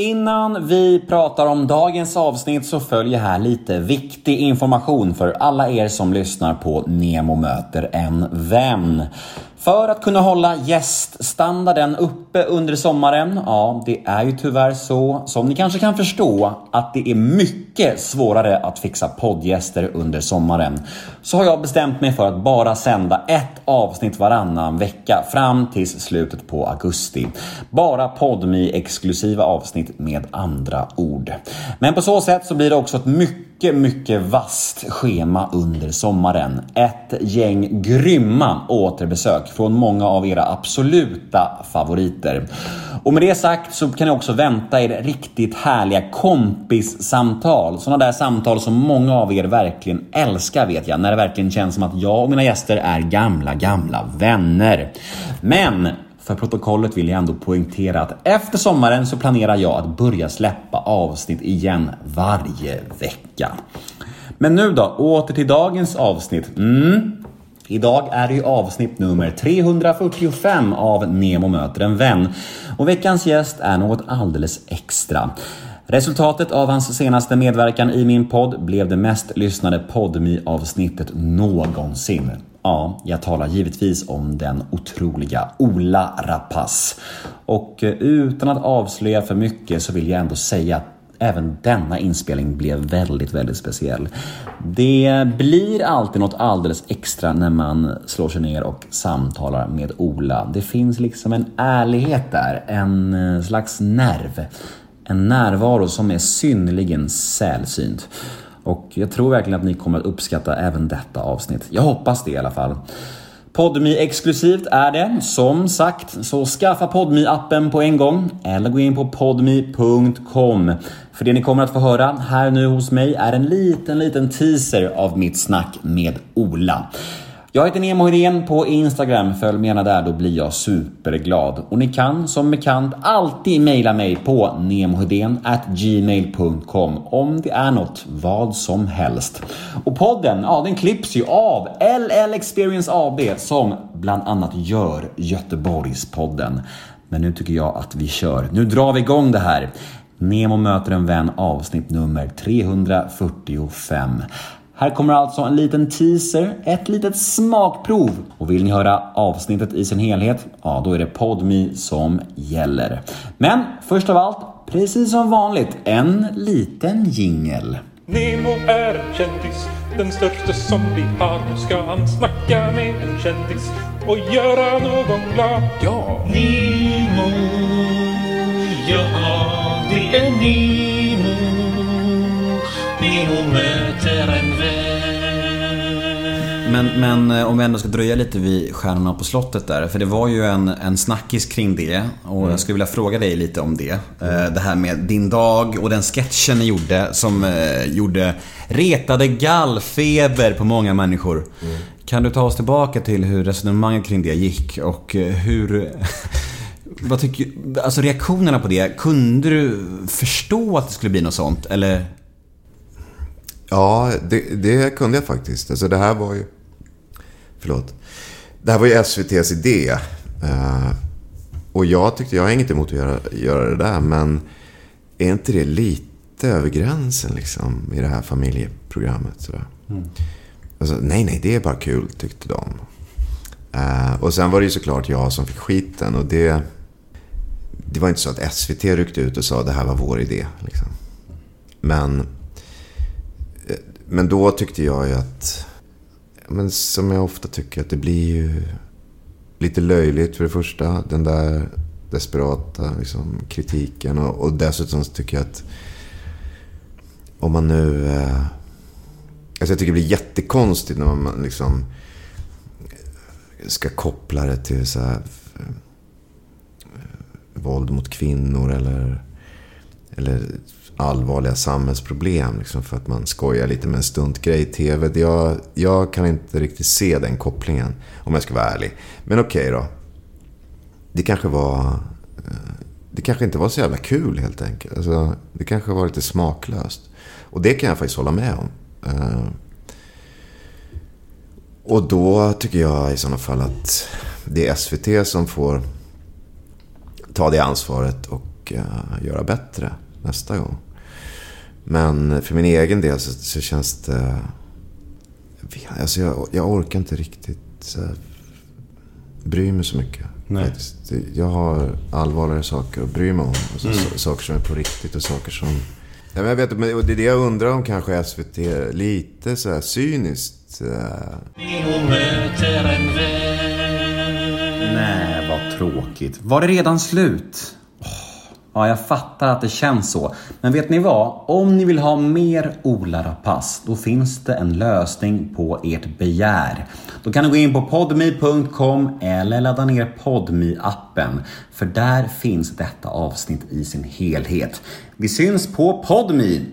Innan vi pratar om dagens avsnitt så följer här lite viktig information för alla er som lyssnar på Nemo möter en vän. För att kunna hålla gäststandarden uppe under sommaren, ja, det är ju tyvärr så, som ni kanske kan förstå, att det är mycket svårare att fixa poddgäster under sommaren. Så har jag bestämt mig för att bara sända ett avsnitt varannan vecka fram till slutet på augusti. Bara podmi exklusiva avsnitt med andra ord. Men på så sätt så blir det också ett mycket, mycket mycket vasst schema under sommaren. Ett gäng grymma återbesök från många av era absoluta favoriter. Och med det sagt så kan ni också vänta er riktigt härliga kompissamtal. Sådana där samtal som många av er verkligen älskar vet jag. När det verkligen känns som att jag och mina gäster är gamla, gamla vänner. Men för protokollet vill jag ändå poängtera att efter sommaren så planerar jag att börja släppa avsnitt igen varje vecka. Men nu då, åter till dagens avsnitt. Mm. Idag är det ju avsnitt nummer 345 av Nemo möter en vän och veckans gäst är något alldeles extra. Resultatet av hans senaste medverkan i min podd blev det mest lyssnade podmi avsnittet någonsin. Ja, jag talar givetvis om den otroliga Ola Rapace. Och eh, utan att avslöja för mycket så vill jag ändå säga att även denna inspelning blev väldigt, väldigt speciell. Det blir alltid något alldeles extra när man slår sig ner och samtalar med Ola. Det finns liksom en ärlighet där, en eh, slags nerv. En närvaro som är synnerligen sällsynt. Och jag tror verkligen att ni kommer att uppskatta även detta avsnitt. Jag hoppas det i alla fall. Podmi exklusivt är det. Som sagt, så skaffa podmi appen på en gång eller gå in på podmi.com. För det ni kommer att få höra här nu hos mig är en liten, liten teaser av mitt snack med Ola. Jag heter Nemo Hedén på Instagram. Följ mig gärna där, då blir jag superglad. Och ni kan som bekant alltid mejla mig på gmail.com om det är något, vad som helst. Och podden, ja den klipps ju av LL Experience AB som bland annat gör Göteborgspodden. Men nu tycker jag att vi kör. Nu drar vi igång det här. Nemo möter en vän avsnitt nummer 345. Här kommer alltså en liten teaser, ett litet smakprov. Och vill ni höra avsnittet i sin helhet, ja då är det PodMe som gäller. Men först av allt, precis som vanligt, en liten jingel. Nemo är en kändis, den största som vi har. Nu ska han snacka med en kändis och göra någon glad. Ja! Nemo, ja det är Nemo. Nemo möter Men, men eh, om vi ändå ska dröja lite vid Stjärnorna på slottet där. För det var ju en, en snackis kring det. Och jag skulle vilja fråga dig lite om det. Eh, Det här med din dag och den sketchen ni gjorde som eh, gjorde retade gallfeber på många människor. Kan du ta oss tillbaka till hur resonemanget kring det gick och hur... Vad tycker Alltså reaktionerna på det. Kunde du förstå att det skulle bli något sånt? Eller? Ja, det, det kunde jag faktiskt. Alltså det här var ju... Förlåt. Det här var ju SVTs idé. Eh, och jag tyckte, jag har inget emot att göra, göra det där, men är inte det lite över gränsen liksom i det här familjeprogrammet? Sådär? Alltså, nej, nej, det är bara kul, tyckte de. Eh, och sen var det ju såklart jag som fick skiten och det... Det var inte så att SVT ryckte ut och sa det här var vår idé. Liksom. Men men då tyckte jag ju att, men som jag ofta tycker, att det blir ju lite löjligt för det första. Den där desperata liksom, kritiken. Och, och dessutom så tycker jag att om man nu... Eh, alltså jag tycker det blir jättekonstigt när man liksom ska koppla det till så här, eh, våld mot kvinnor eller, eller allvarliga samhällsproblem. Liksom för att man skojar lite med en stuntgrej i tv. Jag, jag kan inte riktigt se den kopplingen, om jag ska vara ärlig. Men okej då. Det kanske var... Eh, det kanske inte var så jävla kul helt enkelt. Alltså, det kanske var lite smaklöst. Och det kan jag faktiskt hålla med om. Eh, och då tycker jag i sådana fall att det är SVT som får ta det ansvaret och eh, göra bättre nästa gång. Men för min egen del så, så känns det... Alltså jag, jag orkar inte riktigt här, bry mig så mycket. Nej. Jag har allvarligare saker att bry mig om. Alltså, Mm. så, saker som är på riktigt och saker som... Ja, men jag vet, men det är det jag undrar om kanske SVT lite så här cyniskt. eh. Nej, vad tråkigt. Var det redan slut? Ja, jag fattar att det känns så. Men vet ni vad? Om ni vill ha mer Ola Rapace då finns det en lösning på ert begär. Då kan ni gå in på podmi.com eller ladda ner podmi appen För där finns detta avsnitt i sin helhet. Vi syns på podmi!